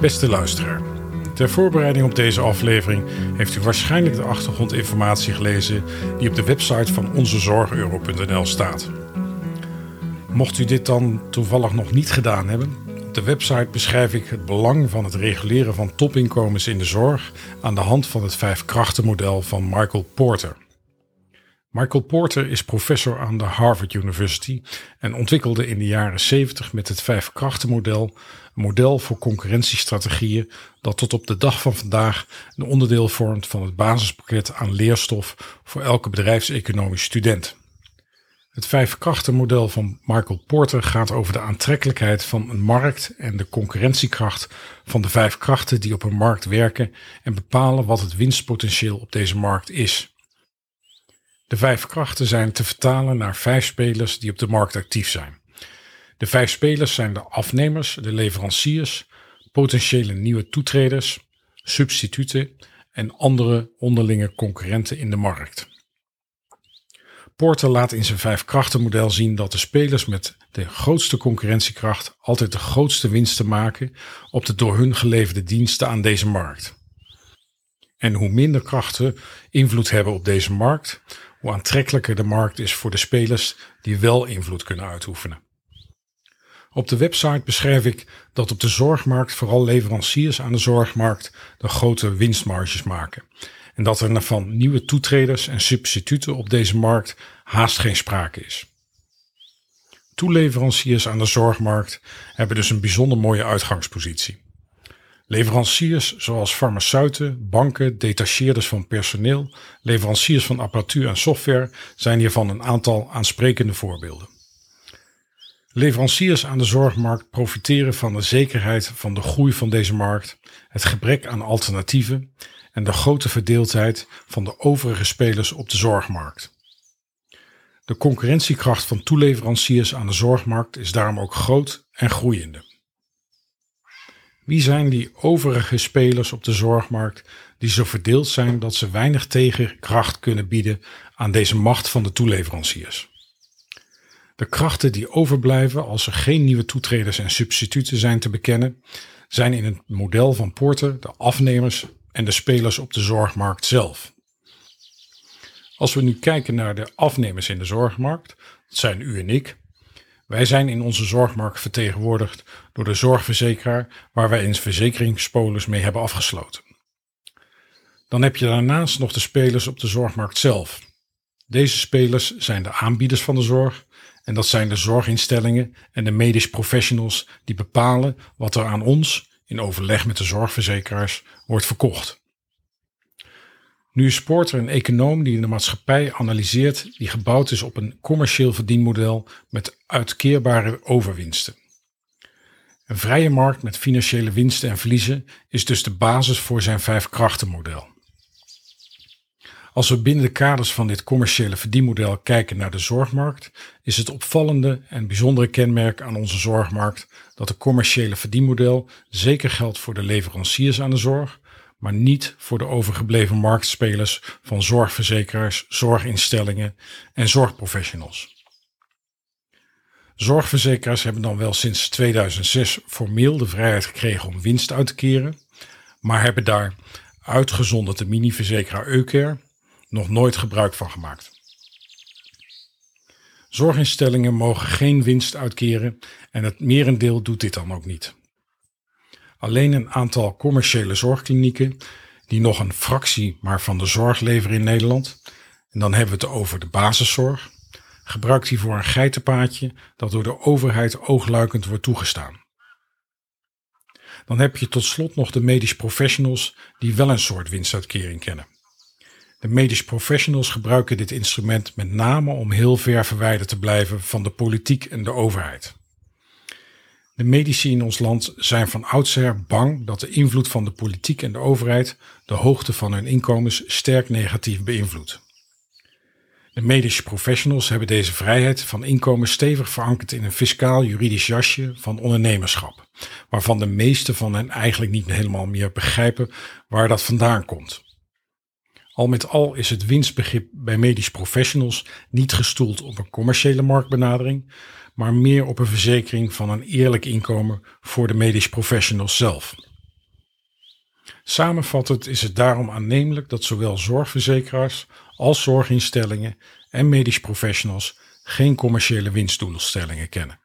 Beste luisteraar, ter voorbereiding op deze aflevering heeft u waarschijnlijk de achtergrondinformatie gelezen die op de website van onzezorgeuro.nl staat. Mocht u dit dan toevallig nog niet gedaan hebben, op de website beschrijf ik het belang van het reguleren van topinkomens in de zorg aan de hand van het vijf krachtenmodel van Michael Porter. Michael Porter is professor aan de Harvard University en ontwikkelde in de jaren 70 met het vijf krachtenmodel een model voor concurrentiestrategieën dat tot op de dag van vandaag een onderdeel vormt van het basispakket aan leerstof voor elke bedrijfseconomisch student. Het vijf krachtenmodel van Michael Porter gaat over de aantrekkelijkheid van een markt en de concurrentiekracht van de vijf krachten die op een markt werken en bepalen wat het winstpotentieel op deze markt is. De vijf krachten zijn te vertalen naar vijf spelers die op de markt actief zijn. De vijf spelers zijn de afnemers, de leveranciers, potentiële nieuwe toetreders, substituten en andere onderlinge concurrenten in de markt. Porter laat in zijn vijf krachtenmodel zien dat de spelers met de grootste concurrentiekracht altijd de grootste winsten maken op de door hun geleverde diensten aan deze markt. En hoe minder krachten invloed hebben op deze markt, hoe aantrekkelijker de markt is voor de spelers die wel invloed kunnen uitoefenen. Op de website beschrijf ik dat op de zorgmarkt vooral leveranciers aan de zorgmarkt de grote winstmarges maken. En dat er van nieuwe toetreders en substituten op deze markt haast geen sprake is. Toeleveranciers aan de zorgmarkt hebben dus een bijzonder mooie uitgangspositie. Leveranciers zoals farmaceuten, banken, detacheerders van personeel, leveranciers van apparatuur en software zijn hiervan een aantal aansprekende voorbeelden. Leveranciers aan de zorgmarkt profiteren van de zekerheid van de groei van deze markt, het gebrek aan alternatieven en de grote verdeeldheid van de overige spelers op de zorgmarkt. De concurrentiekracht van toeleveranciers aan de zorgmarkt is daarom ook groot en groeiende. Wie zijn die overige spelers op de zorgmarkt die zo verdeeld zijn dat ze weinig tegenkracht kunnen bieden aan deze macht van de toeleveranciers? De krachten die overblijven als er geen nieuwe toetreders en substituten zijn te bekennen, zijn in het model van Porter de afnemers en de spelers op de zorgmarkt zelf. Als we nu kijken naar de afnemers in de zorgmarkt, dat zijn u en ik, wij zijn in onze zorgmarkt vertegenwoordigd door de zorgverzekeraar waar wij een verzekeringspolis mee hebben afgesloten. Dan heb je daarnaast nog de spelers op de zorgmarkt zelf. Deze spelers zijn de aanbieders van de zorg en dat zijn de zorginstellingen en de medisch professionals die bepalen wat er aan ons, in overleg met de zorgverzekeraars, wordt verkocht. Nu is Porter een econoom die de maatschappij analyseert die gebouwd is op een commercieel verdienmodel met uitkeerbare overwinsten. Een vrije markt met financiële winsten en verliezen is dus de basis voor zijn vijf krachtenmodel. Als we binnen de kaders van dit commerciële verdienmodel kijken naar de zorgmarkt, is het opvallende en bijzondere kenmerk aan onze zorgmarkt dat het commerciële verdienmodel zeker geldt voor de leveranciers aan de zorg, maar niet voor de overgebleven marktspelers van zorgverzekeraars, zorginstellingen en zorgprofessionals. Zorgverzekeraars hebben dan wel sinds 2006 formeel de vrijheid gekregen om winst uit te keren, maar hebben daar, uitgezonderd de mini-verzekeraar Eucare, nog nooit gebruik van gemaakt. Zorginstellingen mogen geen winst uitkeren en het merendeel doet dit dan ook niet. Alleen een aantal commerciële zorgklinieken, die nog een fractie maar van de zorg leveren in Nederland, en dan hebben we het over de basiszorg, gebruikt hiervoor een geitenpaadje dat door de overheid oogluikend wordt toegestaan. Dan heb je tot slot nog de medisch professionals die wel een soort winstuitkering kennen. De medisch professionals gebruiken dit instrument met name om heel ver verwijderd te blijven van de politiek en de overheid. De medici in ons land zijn van oudsher bang dat de invloed van de politiek en de overheid de hoogte van hun inkomens sterk negatief beïnvloedt. De medische professionals hebben deze vrijheid van inkomen stevig verankerd in een fiscaal-juridisch jasje van ondernemerschap, waarvan de meeste van hen eigenlijk niet helemaal meer begrijpen waar dat vandaan komt. Al met al is het winstbegrip bij medisch professionals niet gestoeld op een commerciële marktbenadering, maar meer op een verzekering van een eerlijk inkomen voor de medisch professionals zelf. Samenvattend is het daarom aannemelijk dat zowel zorgverzekeraars als zorginstellingen en medisch professionals geen commerciële winstdoelstellingen kennen.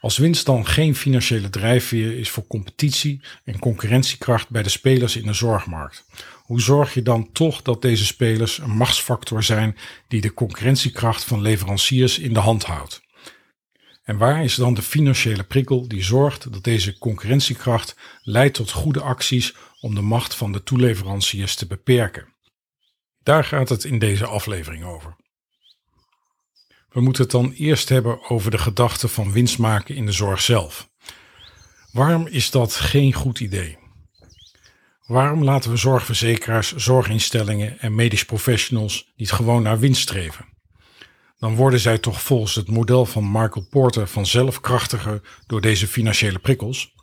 Als winst dan geen financiële drijfveer is voor competitie en concurrentiekracht bij de spelers in de zorgmarkt, hoe zorg je dan toch dat deze spelers een machtsfactor zijn die de concurrentiekracht van leveranciers in de hand houdt? En waar is dan de financiële prikkel die zorgt dat deze concurrentiekracht leidt tot goede acties om de macht van de toeleveranciers te beperken? Daar gaat het in deze aflevering over. We moeten het dan eerst hebben over de gedachte van winst maken in de zorg zelf. Waarom is dat geen goed idee? Waarom laten we zorgverzekeraars, zorginstellingen en medisch professionals niet gewoon naar winst streven? Dan worden zij toch volgens het model van Michael Porter vanzelf krachtiger door deze financiële prikkels.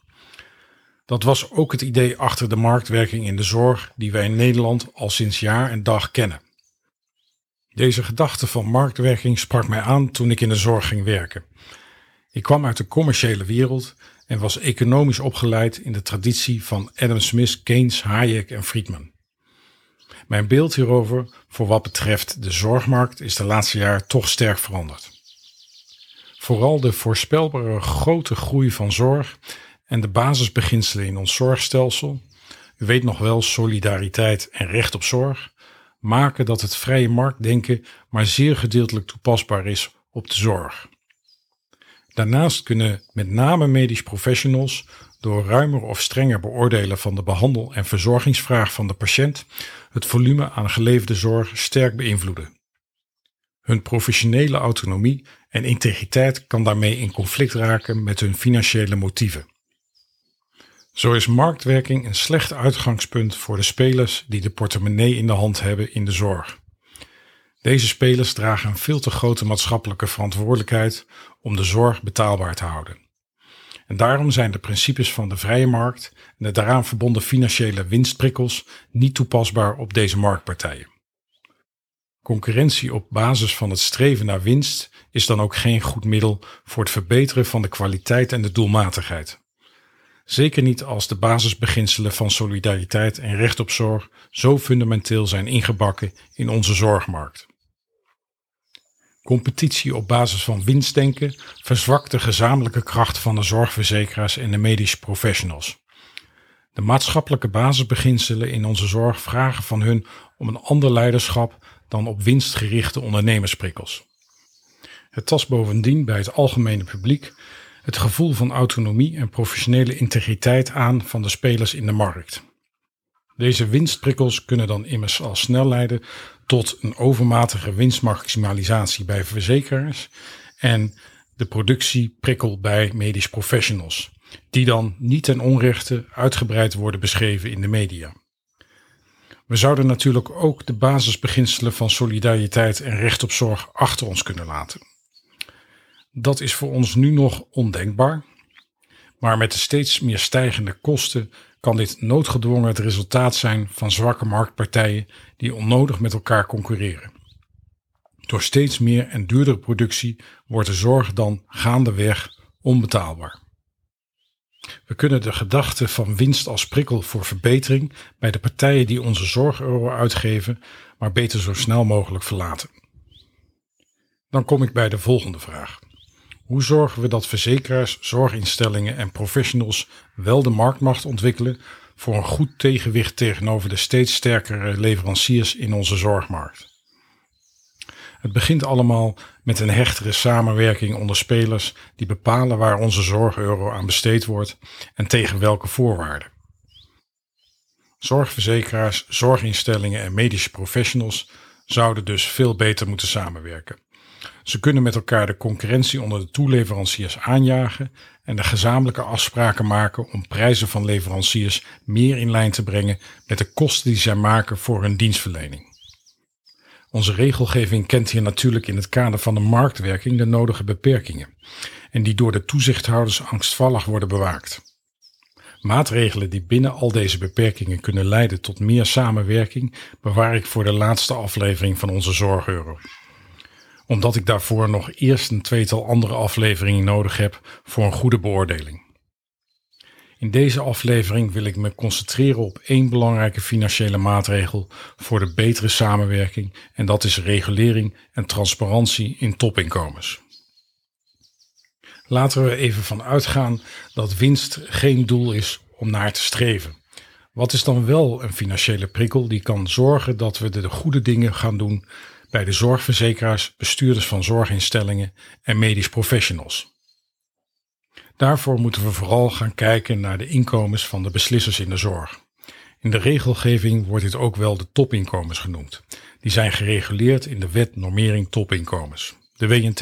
Dat was ook het idee achter de marktwerking in de zorg die wij in Nederland al sinds jaar en dag kennen. Deze gedachte van marktwerking sprak mij aan toen ik in de zorg ging werken. Ik kwam uit de commerciële wereld en was economisch opgeleid in de traditie van Adam Smith, Keynes, Hayek en Friedman. Mijn beeld hierover voor wat betreft de zorgmarkt is de laatste jaar toch sterk veranderd. Vooral de voorspelbare grote groei van zorg en de basisbeginselen in ons zorgstelsel, u weet nog wel solidariteit en recht op zorg, maken dat het vrije marktdenken maar zeer gedeeltelijk toepasbaar is op de zorg. Daarnaast kunnen met name medisch professionals door ruimer of strenger beoordelen van de behandel- en verzorgingsvraag van de patiënt het volume aan geleverde zorg sterk beïnvloeden. Hun professionele autonomie en integriteit kan daarmee in conflict raken met hun financiële motieven. Zo is marktwerking een slecht uitgangspunt voor de spelers die de portemonnee in de hand hebben in de zorg. Deze spelers dragen een veel te grote maatschappelijke verantwoordelijkheid om de zorg betaalbaar te houden. En daarom zijn de principes van de vrije markt en de daaraan verbonden financiële winstprikkels niet toepasbaar op deze marktpartijen. Concurrentie op basis van het streven naar winst is dan ook geen goed middel voor het verbeteren van de kwaliteit en de doelmatigheid. Zeker niet als de basisbeginselen van solidariteit en recht op zorg zo fundamenteel zijn ingebakken in onze zorgmarkt. Competitie op basis van winstdenken verzwakt de gezamenlijke kracht van de zorgverzekeraars en de medische professionals. De maatschappelijke basisbeginselen in onze zorg vragen van hun om een ander leiderschap dan op winstgerichte ondernemersprikkels. Het tast bovendien bij het algemene publiek het gevoel van autonomie en professionele integriteit aan van de spelers in de markt. Deze winstprikkels kunnen dan immers al snel leiden tot een overmatige winstmaximalisatie bij verzekeraars en de productieprikkel bij medisch professionals, die dan niet ten onrechte uitgebreid worden beschreven in de media. We zouden natuurlijk ook de basisbeginselen van solidariteit en recht op zorg achter ons kunnen laten. Dat is voor ons nu nog ondenkbaar, maar met de steeds meer stijgende kosten kan dit noodgedwongen het resultaat zijn van zwakke marktpartijen die onnodig met elkaar concurreren. Door steeds meer en duurdere productie wordt de zorg dan gaandeweg onbetaalbaar. We kunnen de gedachte van winst als prikkel voor verbetering bij de partijen die onze zorgeuro uitgeven, maar beter zo snel mogelijk verlaten. Dan kom ik bij de volgende vraag. Hoe zorgen we dat verzekeraars, zorginstellingen en professionals wel de marktmacht ontwikkelen voor een goed tegenwicht tegenover de steeds sterkere leveranciers in onze zorgmarkt? Het begint allemaal met een hechtere samenwerking onder spelers die bepalen waar onze zorgeuro aan besteed wordt en tegen welke voorwaarden. Zorgverzekeraars, zorginstellingen en medische professionals zouden dus veel beter moeten samenwerken. Ze kunnen met elkaar de concurrentie onder de toeleveranciers aanjagen en de gezamenlijke afspraken maken om prijzen van leveranciers meer in lijn te brengen met de kosten die zij maken voor hun dienstverlening. Onze regelgeving kent hier natuurlijk in het kader van de marktwerking de nodige beperkingen en die door de toezichthouders angstvallig worden bewaakt. Maatregelen die binnen al deze beperkingen kunnen leiden tot meer samenwerking bewaar ik voor de laatste aflevering van onze Zorgeuro omdat ik daarvoor nog eerst een tweetal andere afleveringen nodig heb voor een goede beoordeling. In deze aflevering wil ik me concentreren op één belangrijke financiële maatregel voor de betere samenwerking en dat is regulering en transparantie in topinkomens. Laten we even van uitgaan dat winst geen doel is om naar te streven. Wat is dan wel een financiële prikkel die kan zorgen dat we de goede dingen gaan doen bij de zorgverzekeraars, bestuurders van zorginstellingen en medisch professionals? Daarvoor moeten we vooral gaan kijken naar de inkomens van de beslissers in de zorg. In de regelgeving wordt dit ook wel de topinkomens genoemd. Die zijn gereguleerd in de Wet Normering Topinkomens, de WNT.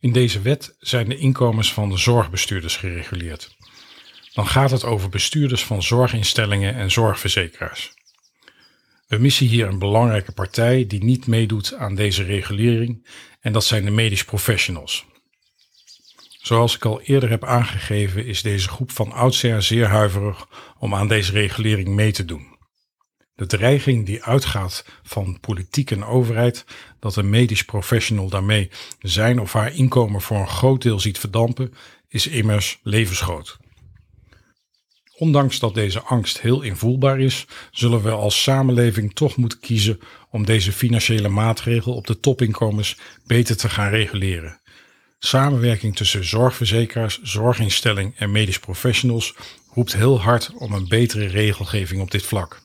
In deze wet zijn de inkomens van de zorgbestuurders gereguleerd. Dan gaat het over bestuurders van zorginstellingen en zorgverzekeraars. We missen hier een belangrijke partij die niet meedoet aan deze regulering en dat zijn de medisch professionals. Zoals ik al eerder heb aangegeven is deze groep van oudsher zeer huiverig om aan deze regulering mee te doen. De dreiging die uitgaat van politiek en overheid dat een medisch professional daarmee zijn of haar inkomen voor een groot deel ziet verdampen, is immers levensgroot. Ondanks dat deze angst heel invoelbaar is, zullen we als samenleving toch moeten kiezen om deze financiële maatregel op de topinkomens beter te gaan reguleren. Samenwerking tussen zorgverzekeraars, zorginstelling en medisch professionals roept heel hard om een betere regelgeving op dit vlak.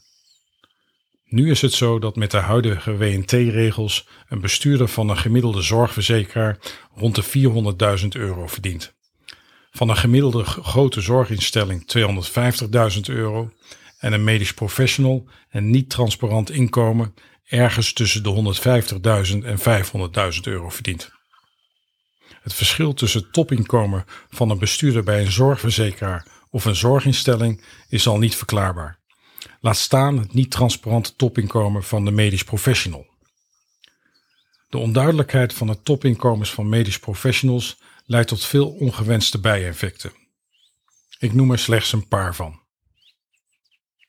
Nu is het zo dat met de huidige WNT-regels een bestuurder van een gemiddelde zorgverzekeraar rond de 400.000 euro verdient. Van een gemiddelde grote zorginstelling 250.000 euro en een medisch professional een niet transparant inkomen ergens tussen de 150.000 en 500.000 euro verdient. Het verschil tussen topinkomen van een bestuurder bij een zorgverzekeraar of een zorginstelling is al niet verklaarbaar. Laat staan het niet transparante topinkomen van de medisch professional. De onduidelijkheid van het topinkomens van medisch professionals leidt tot veel ongewenste bijeffecten. Ik noem er slechts een paar van.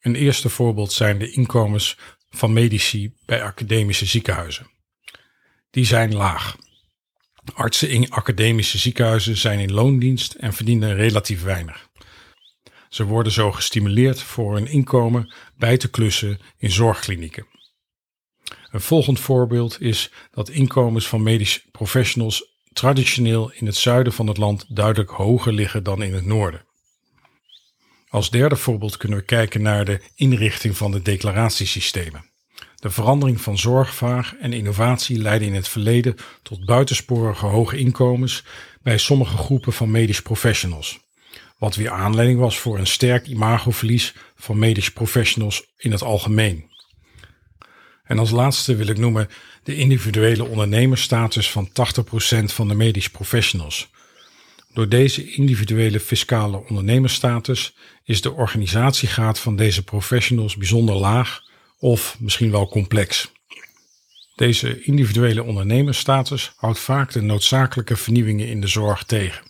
Een eerste voorbeeld zijn de inkomens van medici bij academische ziekenhuizen. Die zijn laag. Artsen in academische ziekenhuizen zijn in loondienst en verdienen relatief weinig. Ze worden zo gestimuleerd voor hun inkomen bij te klussen in zorgklinieken. Een volgend voorbeeld is dat inkomens van medische professionals traditioneel in het zuiden van het land duidelijk hoger liggen dan in het noorden. Als derde voorbeeld kunnen we kijken naar de inrichting van de declaratiesystemen. De verandering van zorgvraag en innovatie leidde in het verleden tot buitensporige hoge inkomens bij sommige groepen van medisch professionals. Wat weer aanleiding was voor een sterk imagoverlies van medisch professionals in het algemeen. En als laatste wil ik noemen de individuele ondernemersstatus van 80% van de medisch professionals. Door deze individuele fiscale ondernemersstatus is de organisatiegraad van deze professionals bijzonder laag of misschien wel complex. Deze individuele ondernemersstatus houdt vaak de noodzakelijke vernieuwingen in de zorg tegen.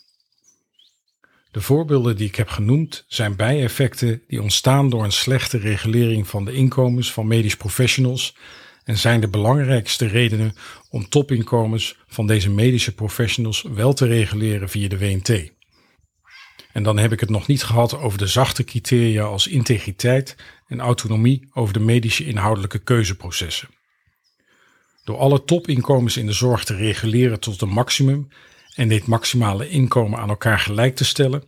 De voorbeelden die ik heb genoemd zijn bijeffecten die ontstaan door een slechte regulering van de inkomens van medisch professionals en zijn de belangrijkste redenen om topinkomens van deze medische professionals wel te reguleren via de WNT. En dan heb ik het nog niet gehad over de zachte criteria als integriteit en autonomie over de medische inhoudelijke keuzeprocessen. Door alle topinkomens in de zorg te reguleren tot een maximum en dit maximale inkomen aan elkaar gelijk te stellen,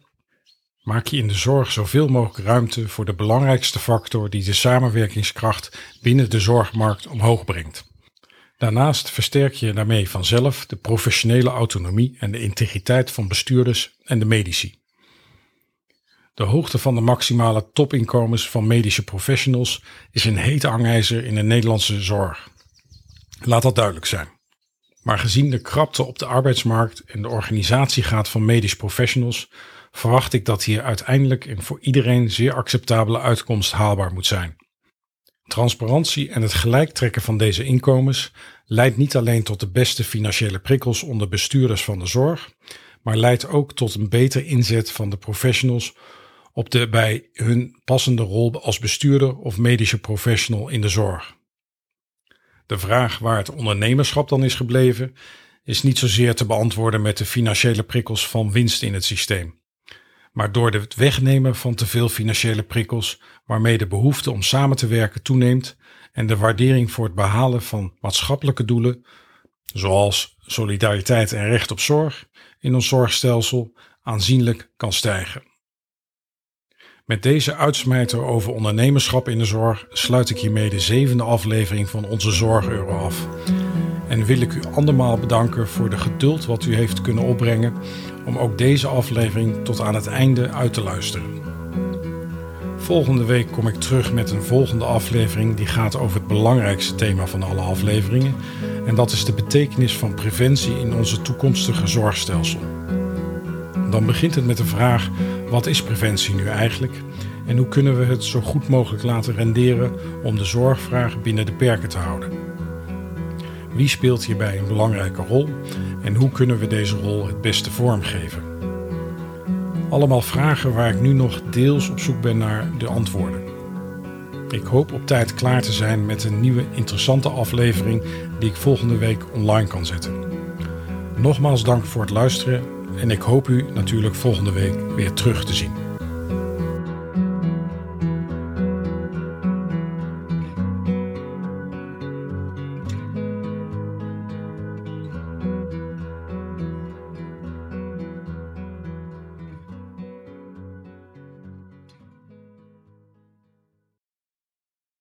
maak je in de zorg zoveel mogelijk ruimte voor de belangrijkste factor die de samenwerkingskracht binnen de zorgmarkt omhoog brengt. Daarnaast versterk je daarmee vanzelf de professionele autonomie en de integriteit van bestuurders en de medici. De hoogte van de maximale topinkomens van medische professionals is een heet hangijzer in de Nederlandse zorg. Laat dat duidelijk zijn. Maar gezien de krapte op de arbeidsmarkt en de organisatiegraad van medisch professionals, verwacht ik dat hier uiteindelijk een voor iedereen zeer acceptabele uitkomst haalbaar moet zijn. Transparantie en het gelijktrekken van deze inkomens leidt niet alleen tot de beste financiële prikkels onder bestuurders van de zorg, maar leidt ook tot een beter inzet van de professionals op de bij hun passende rol als bestuurder of medische professional in de zorg. De vraag waar het ondernemerschap dan is gebleven, is niet zozeer te beantwoorden met de financiële prikkels van winst in het systeem. maar door het wegnemen van te veel financiële prikkels, waarmee de behoefte om samen te werken toeneemt en de waardering voor het behalen van maatschappelijke doelen, zoals solidariteit en recht op zorg, in ons zorgstelsel aanzienlijk kan stijgen. Met deze uitsmijter over ondernemerschap in de zorg sluit ik hiermee de zevende aflevering van onze Zorgeuro af. En wil ik u andermaal bedanken voor de geduld wat u heeft kunnen opbrengen om ook deze aflevering tot aan het einde uit te luisteren. Volgende week kom ik terug met een volgende aflevering die gaat over het belangrijkste thema van alle afleveringen. En dat is de betekenis van preventie in onze toekomstige zorgstelsel. Dan begint het met de vraag: wat is preventie nu eigenlijk? En hoe kunnen we het zo goed mogelijk laten renderen om de zorgvraag binnen de perken te houden? Wie speelt hierbij een belangrijke rol en hoe kunnen we deze rol het beste vormgeven? Allemaal vragen waar ik nu nog deels op zoek ben naar de antwoorden. Ik hoop op tijd klaar te zijn met een nieuwe interessante aflevering die ik volgende week online kan zetten. Nogmaals dank voor het luisteren en ik hoop u natuurlijk volgende week weer terug te zien.